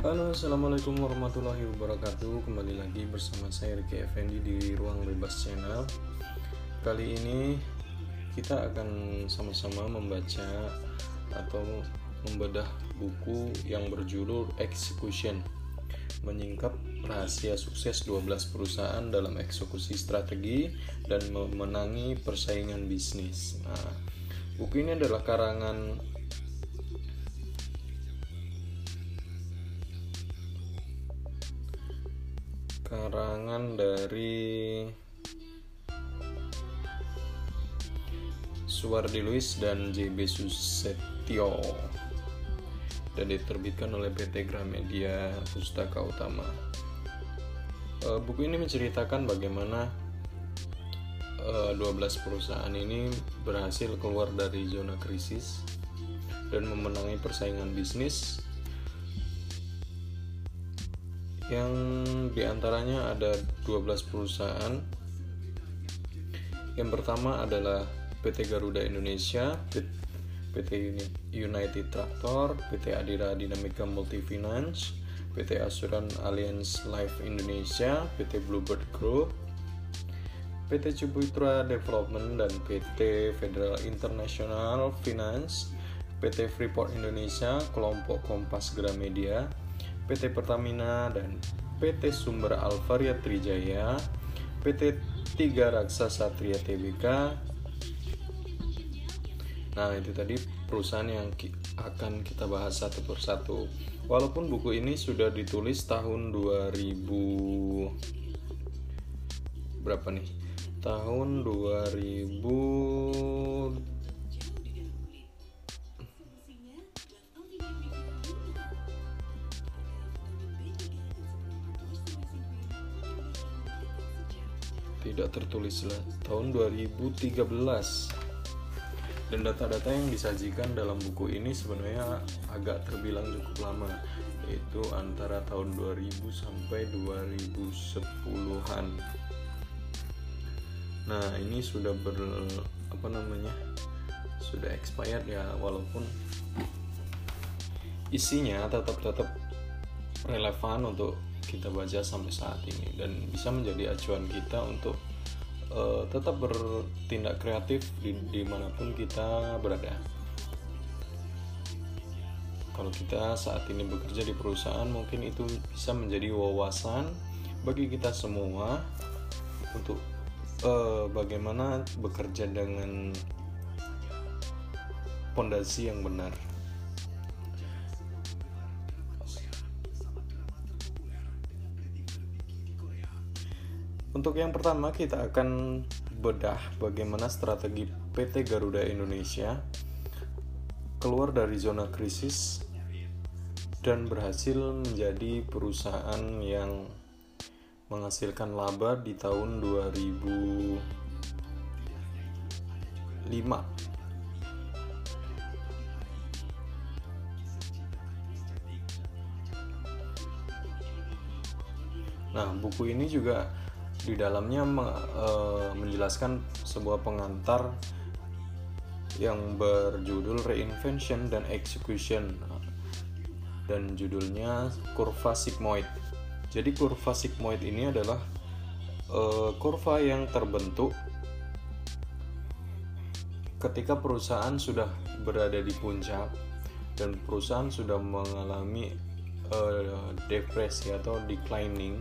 Halo, assalamualaikum warahmatullahi wabarakatuh. Kembali lagi bersama saya Ricky Effendi di Ruang Bebas Channel. Kali ini kita akan sama-sama membaca atau membedah buku yang berjudul Execution menyingkap rahasia sukses 12 perusahaan dalam eksekusi strategi dan memenangi persaingan bisnis. Nah, buku ini adalah karangan karangan dari Suwardi Luis dan JB Susetio dan diterbitkan oleh PT Gramedia Pustaka Utama. E, buku ini menceritakan bagaimana e, 12 perusahaan ini berhasil keluar dari zona krisis dan memenangi persaingan bisnis yang di antaranya ada 12 perusahaan. Yang pertama adalah PT Garuda Indonesia PT United Tractor PT Adira Dinamika Multifinance PT Asuran Alliance Life Indonesia PT Bluebird Group PT Ciputra Development dan PT Federal International Finance PT Freeport Indonesia kelompok Kompas Gramedia PT Pertamina dan PT Sumber Alvaria Trijaya, PT Tiga Raksa Satria Tbk. Nah, itu tadi perusahaan yang akan kita bahas satu persatu. Walaupun buku ini sudah ditulis tahun 2000 berapa nih? Tahun 2000 tidak tertulis tahun 2013 dan data-data yang disajikan dalam buku ini sebenarnya agak terbilang cukup lama yaitu antara tahun 2000 sampai 2010-an nah ini sudah ber apa namanya sudah expired ya walaupun isinya tetap tetap relevan untuk kita baca sampai saat ini dan bisa menjadi acuan kita untuk uh, tetap bertindak kreatif di di mana pun kita berada. Kalau kita saat ini bekerja di perusahaan, mungkin itu bisa menjadi wawasan bagi kita semua untuk uh, bagaimana bekerja dengan pondasi yang benar. Untuk yang pertama kita akan bedah bagaimana strategi PT Garuda Indonesia keluar dari zona krisis dan berhasil menjadi perusahaan yang menghasilkan laba di tahun 2005 Nah, buku ini juga di dalamnya uh, menjelaskan sebuah pengantar yang berjudul Reinvention dan Execution dan judulnya kurva sigmoid. Jadi kurva sigmoid ini adalah uh, kurva yang terbentuk ketika perusahaan sudah berada di puncak dan perusahaan sudah mengalami uh, depresi atau declining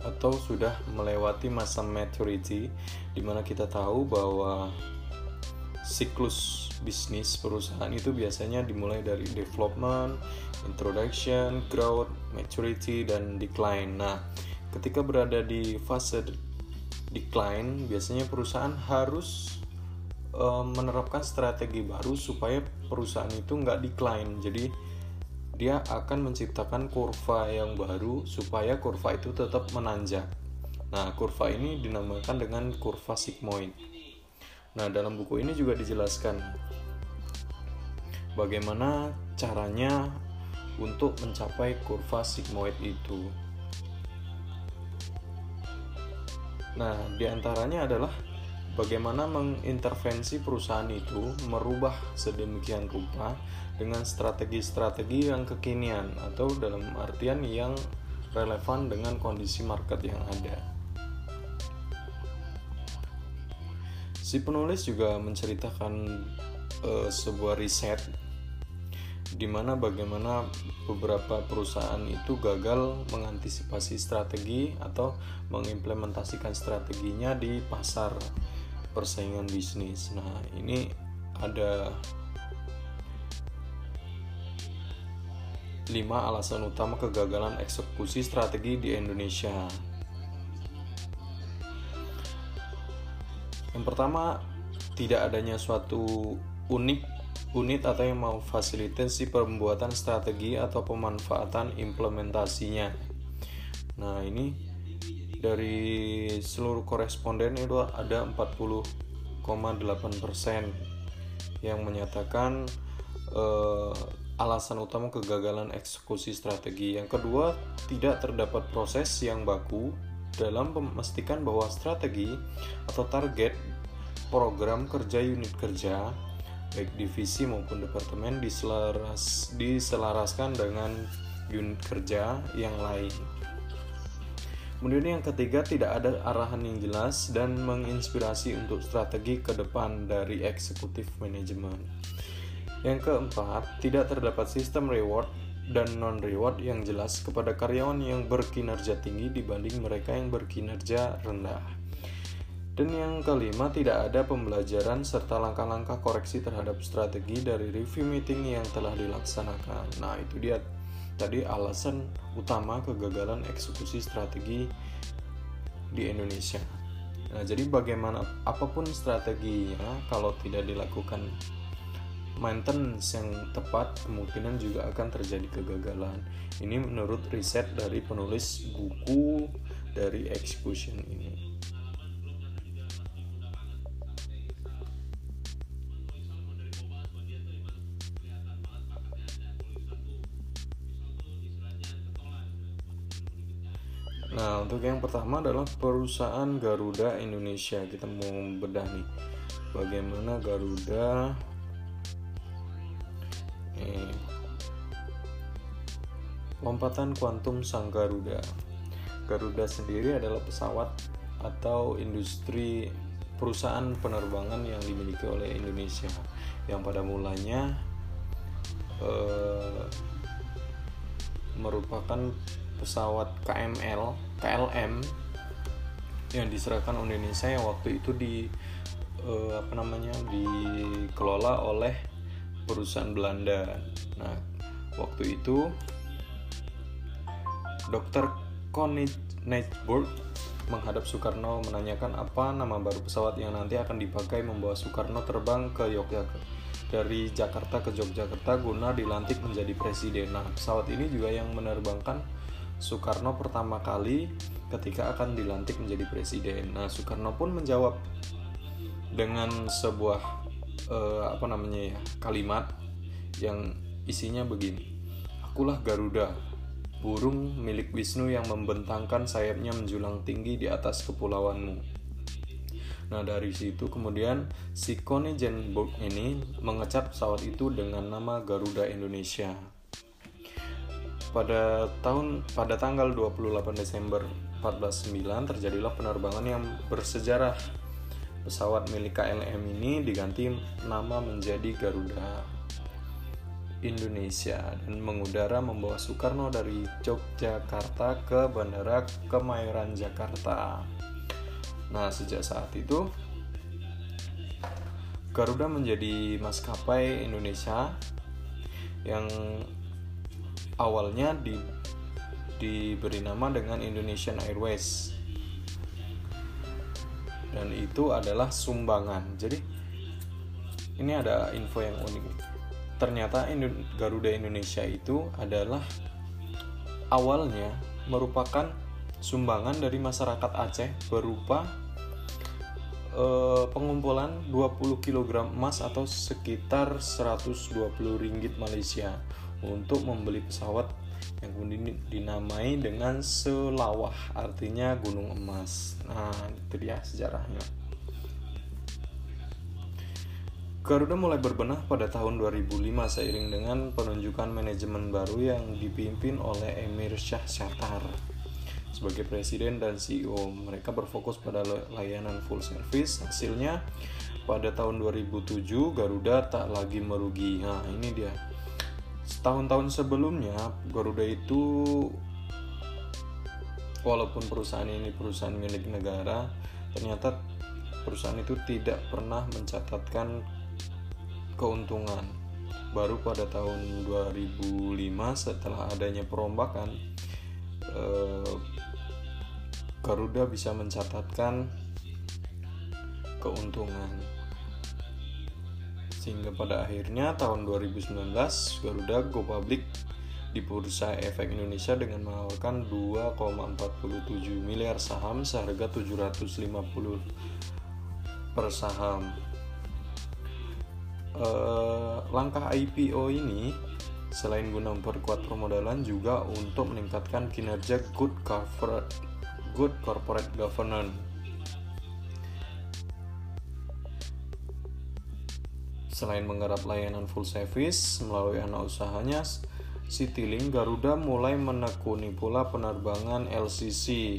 atau sudah melewati masa maturity di mana kita tahu bahwa siklus bisnis perusahaan itu biasanya dimulai dari development, introduction, growth, maturity dan decline. Nah, ketika berada di fase decline, biasanya perusahaan harus uh, menerapkan strategi baru supaya perusahaan itu nggak decline. Jadi dia akan menciptakan kurva yang baru supaya kurva itu tetap menanjak. Nah, kurva ini dinamakan dengan kurva sigmoid. Nah, dalam buku ini juga dijelaskan bagaimana caranya untuk mencapai kurva sigmoid itu. Nah, di antaranya adalah bagaimana mengintervensi perusahaan itu merubah sedemikian rupa dengan strategi-strategi yang kekinian atau dalam artian yang relevan dengan kondisi market yang ada. Si penulis juga menceritakan uh, sebuah riset di mana bagaimana beberapa perusahaan itu gagal mengantisipasi strategi atau mengimplementasikan strateginya di pasar persaingan bisnis. Nah, ini ada lima alasan utama kegagalan eksekusi strategi di Indonesia. Yang pertama, tidak adanya suatu unik unit atau yang mau fasilitasi pembuatan strategi atau pemanfaatan implementasinya. Nah, ini dari seluruh koresponden itu ada 40,8% yang menyatakan eh, alasan utama kegagalan eksekusi strategi. Yang kedua, tidak terdapat proses yang baku dalam memastikan bahwa strategi atau target program kerja unit kerja baik divisi maupun departemen diselaras, diselaraskan dengan unit kerja yang lain. Kemudian yang ketiga tidak ada arahan yang jelas dan menginspirasi untuk strategi ke depan dari eksekutif manajemen. Yang keempat, tidak terdapat sistem reward dan non-reward yang jelas kepada karyawan yang berkinerja tinggi dibanding mereka yang berkinerja rendah. Dan yang kelima, tidak ada pembelajaran serta langkah-langkah koreksi terhadap strategi dari review meeting yang telah dilaksanakan. Nah, itu dia tadi alasan utama kegagalan eksekusi strategi di Indonesia. Nah, jadi bagaimana apa pun strateginya kalau tidak dilakukan maintenance yang tepat kemungkinan juga akan terjadi kegagalan. Ini menurut riset dari penulis buku dari execution ini. Untuk yang pertama adalah perusahaan Garuda Indonesia. Kita mau bedah nih bagaimana Garuda eh, lompatan kuantum sang Garuda. Garuda sendiri adalah pesawat atau industri perusahaan penerbangan yang dimiliki oleh Indonesia yang pada mulanya eh, merupakan pesawat KML KLM yang diserahkan Indonesia yang waktu itu di uh, apa namanya dikelola oleh perusahaan Belanda. Nah, waktu itu Dr. Koenigsburg menghadap Soekarno menanyakan apa nama baru pesawat yang nanti akan dipakai membawa Soekarno terbang ke Yogyakarta dari Jakarta ke Yogyakarta guna dilantik menjadi presiden. Nah, pesawat ini juga yang menerbangkan Soekarno pertama kali ketika akan dilantik menjadi presiden. Nah, Soekarno pun menjawab dengan sebuah uh, apa namanya ya kalimat yang isinya begini: Akulah Garuda, burung milik Wisnu yang membentangkan sayapnya menjulang tinggi di atas kepulauanmu. Nah dari situ kemudian si Connie Jenburg ini mengecap pesawat itu dengan nama Garuda Indonesia pada tahun pada tanggal 28 Desember 1409 terjadilah penerbangan yang bersejarah. Pesawat milik KLM ini diganti nama menjadi Garuda Indonesia dan mengudara membawa Soekarno dari Yogyakarta ke Bandara Kemayoran Jakarta. Nah, sejak saat itu Garuda menjadi maskapai Indonesia yang awalnya di, diberi nama dengan Indonesian Airways. Dan itu adalah sumbangan. Jadi ini ada info yang unik. Ternyata Garuda Indonesia itu adalah awalnya merupakan sumbangan dari masyarakat Aceh berupa eh, pengumpulan 20 kg emas atau sekitar 120 ringgit Malaysia untuk membeli pesawat yang kemudian dinamai dengan Selawah artinya gunung emas nah itu dia sejarahnya Garuda mulai berbenah pada tahun 2005 seiring dengan penunjukan manajemen baru yang dipimpin oleh Emir Syah Syatar sebagai presiden dan CEO. Mereka berfokus pada layanan full service. Hasilnya pada tahun 2007 Garuda tak lagi merugi. Nah, ini dia. Setahun-tahun sebelumnya Garuda itu walaupun perusahaan ini perusahaan milik negara, ternyata perusahaan itu tidak pernah mencatatkan keuntungan. Baru pada tahun 2005 setelah adanya perombakan eh, Garuda bisa mencatatkan keuntungan. Sehingga pada akhirnya tahun 2019 Garuda go public di Bursa Efek Indonesia dengan menawarkan 2,47 miliar saham seharga 750 per saham eh, langkah IPO ini selain guna memperkuat permodalan juga untuk meningkatkan kinerja good corporate good corporate governance. Selain menggarap layanan full service melalui anak usahanya, Citylink Garuda mulai menekuni pula penerbangan LCC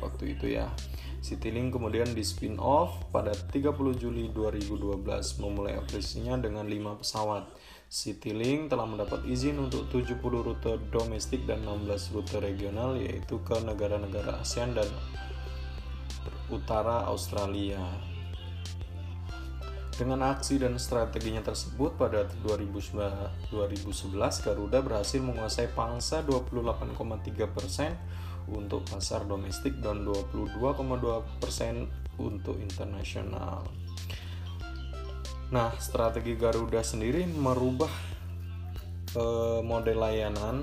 waktu itu ya. Citylink kemudian di spin off pada 30 Juli 2012 memulai operasinya dengan 5 pesawat. Citylink telah mendapat izin untuk 70 rute domestik dan 16 rute regional yaitu ke negara-negara ASEAN dan utara Australia. Dengan aksi dan strateginya tersebut pada 2011 Garuda berhasil menguasai pangsa 28,3% persen untuk pasar domestik dan 22,2% untuk internasional. Nah, strategi Garuda sendiri merubah eh, model layanan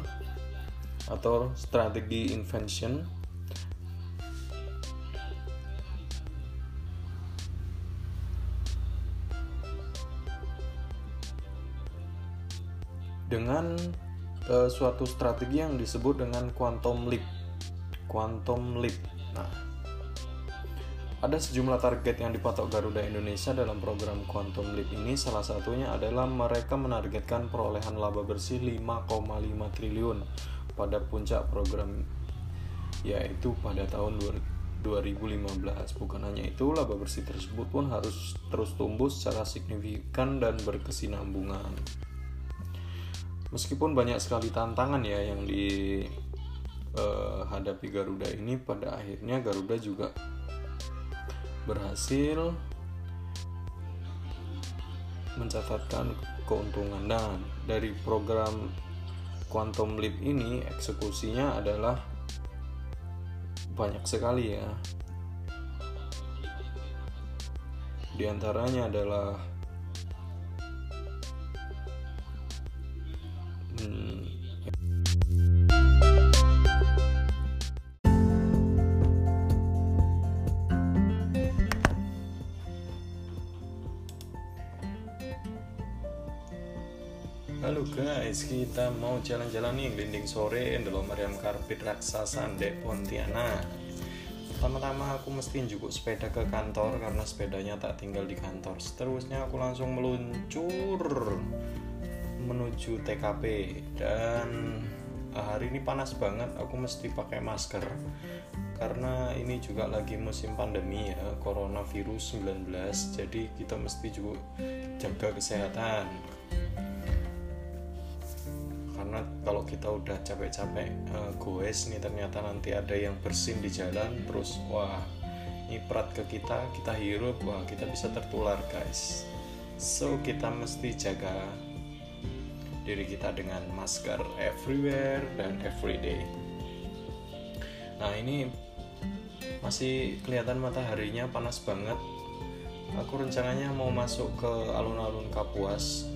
atau strategi invention dengan uh, suatu strategi yang disebut dengan quantum leap Quantum Leap. Nah, ada sejumlah target yang dipatok Garuda Indonesia dalam program Quantum Leap ini salah satunya adalah mereka menargetkan perolehan laba bersih 5,5 triliun pada puncak program yaitu pada tahun 2015. Bukan hanya itu, laba bersih tersebut pun harus terus tumbuh secara signifikan dan berkesinambungan. Meskipun banyak sekali tantangan ya yang di uh, hadapi Garuda ini pada akhirnya Garuda juga berhasil mencatatkan keuntungan. Dan dari program Quantum Leap ini eksekusinya adalah banyak sekali ya. Di antaranya adalah Halo guys, kita mau jalan-jalan nih gelinding sore dalam meriam karpet raksasa Dek Pontianak. Pertama-tama aku mesti jukuk sepeda ke kantor karena sepedanya tak tinggal di kantor. Seterusnya aku langsung meluncur menuju TKP dan eh, hari ini panas banget aku mesti pakai masker. Karena ini juga lagi musim pandemi ya coronavirus 19 jadi kita mesti juga jaga kesehatan. Karena kalau kita udah capek-capek uh, goes nih ternyata nanti ada yang bersin di jalan terus wah nyiprat ke kita kita hirup wah kita bisa tertular guys. So kita mesti jaga diri kita dengan masker everywhere dan everyday. Nah ini masih kelihatan mataharinya panas banget. Aku rencananya mau masuk ke alun-alun Kapuas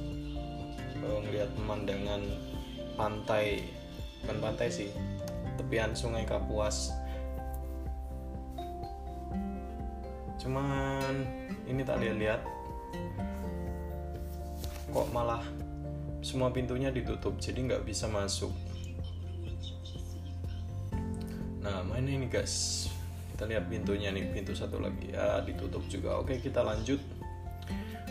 ngeliat pemandangan pantai bukan pantai sih tepian sungai Kapuas. Cuman ini tak lihat-lihat. Kok malah semua pintunya ditutup jadi nggak bisa masuk. Nah mana ini guys? Kita lihat pintunya nih pintu satu lagi. Ya ditutup juga. Oke kita lanjut.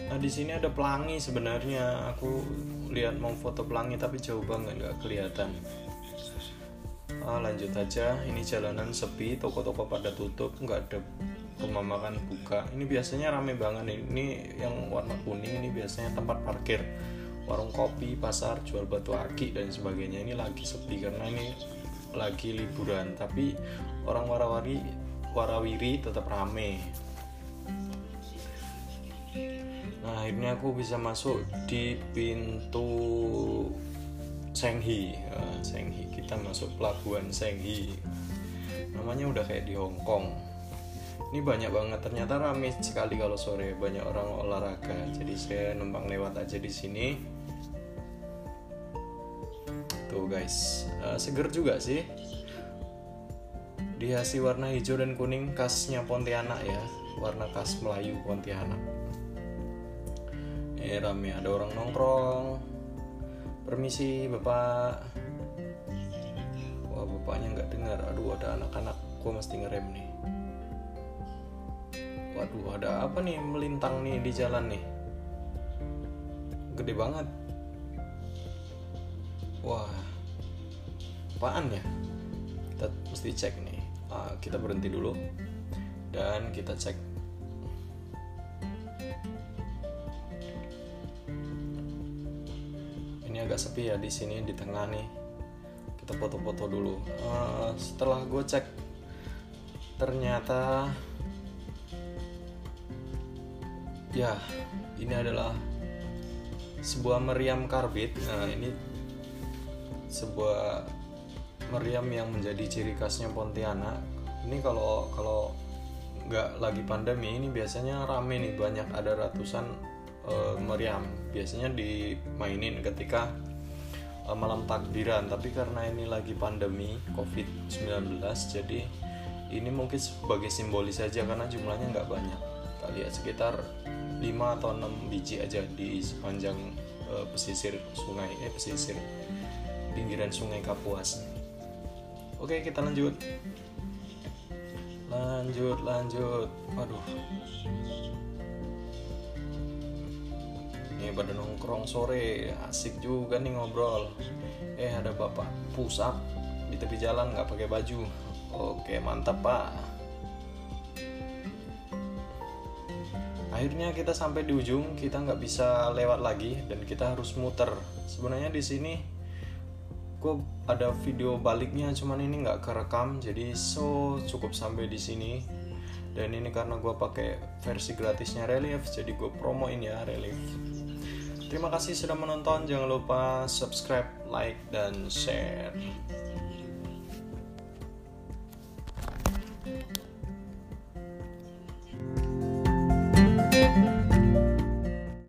Nah di sini ada pelangi sebenarnya. Aku lihat mau foto pelangi tapi jauh banget nggak kelihatan. Ah, lanjut aja. Ini jalanan sepi toko-toko pada tutup nggak ada rumah makan buka. Ini biasanya rame banget ini yang warna kuning ini biasanya tempat parkir warung kopi pasar jual batu aki dan sebagainya. Ini lagi sepi karena ini lagi liburan. Tapi orang warawiri warawiri tetap rame. Nah akhirnya aku bisa masuk di pintu Senghi. Uh, Senghi. Kita masuk pelabuhan Senghi. Namanya udah kayak di Hong Kong. Ini banyak banget. Ternyata rame sekali kalau sore. Banyak orang olahraga. Jadi saya numpang lewat aja di sini guys. Uh, seger juga sih. Dihiasi warna hijau dan kuning khasnya Pontianak ya. Warna khas Melayu Pontianak. Ini rame. Ada orang nongkrong. Permisi bapak. Wah bapaknya nggak dengar. Aduh ada anak-anak. Gua mesti ngerem nih. Waduh ada apa nih melintang nih di jalan nih? Gede banget. Wah apaan ya? Kita mesti cek nih. Uh, kita berhenti dulu. Dan kita cek. Ini agak sepi ya di sini di tengah nih. Kita foto-foto dulu. Uh, setelah gue cek ternyata ya ini adalah sebuah meriam karbit. Nah ini sebuah meriam yang menjadi ciri khasnya Pontianak. Ini kalau kalau nggak lagi pandemi ini biasanya rame nih banyak ada ratusan uh, meriam. Biasanya dimainin ketika uh, malam takbiran. Tapi karena ini lagi pandemi covid-19 jadi ini mungkin sebagai simbolis saja karena jumlahnya nggak banyak. Kita lihat sekitar 5 atau 6 biji aja di sepanjang uh, pesisir sungai eh pesisir pinggiran sungai Kapuas oke kita lanjut. Lanjut lanjut. Waduh. Ini pada nongkrong sore asik juga nih ngobrol. Eh ada bapak pusat di tepi jalan nggak pakai baju. Oke mantap pak. Akhirnya kita sampai di ujung kita nggak bisa lewat lagi dan kita harus muter. Sebenarnya di sini gue ada video baliknya cuman ini nggak kerekam jadi so cukup sampai di sini. Dan ini karena gue pakai versi gratisnya relief jadi gue promoin ya relief. Terima kasih sudah menonton jangan lupa subscribe like dan share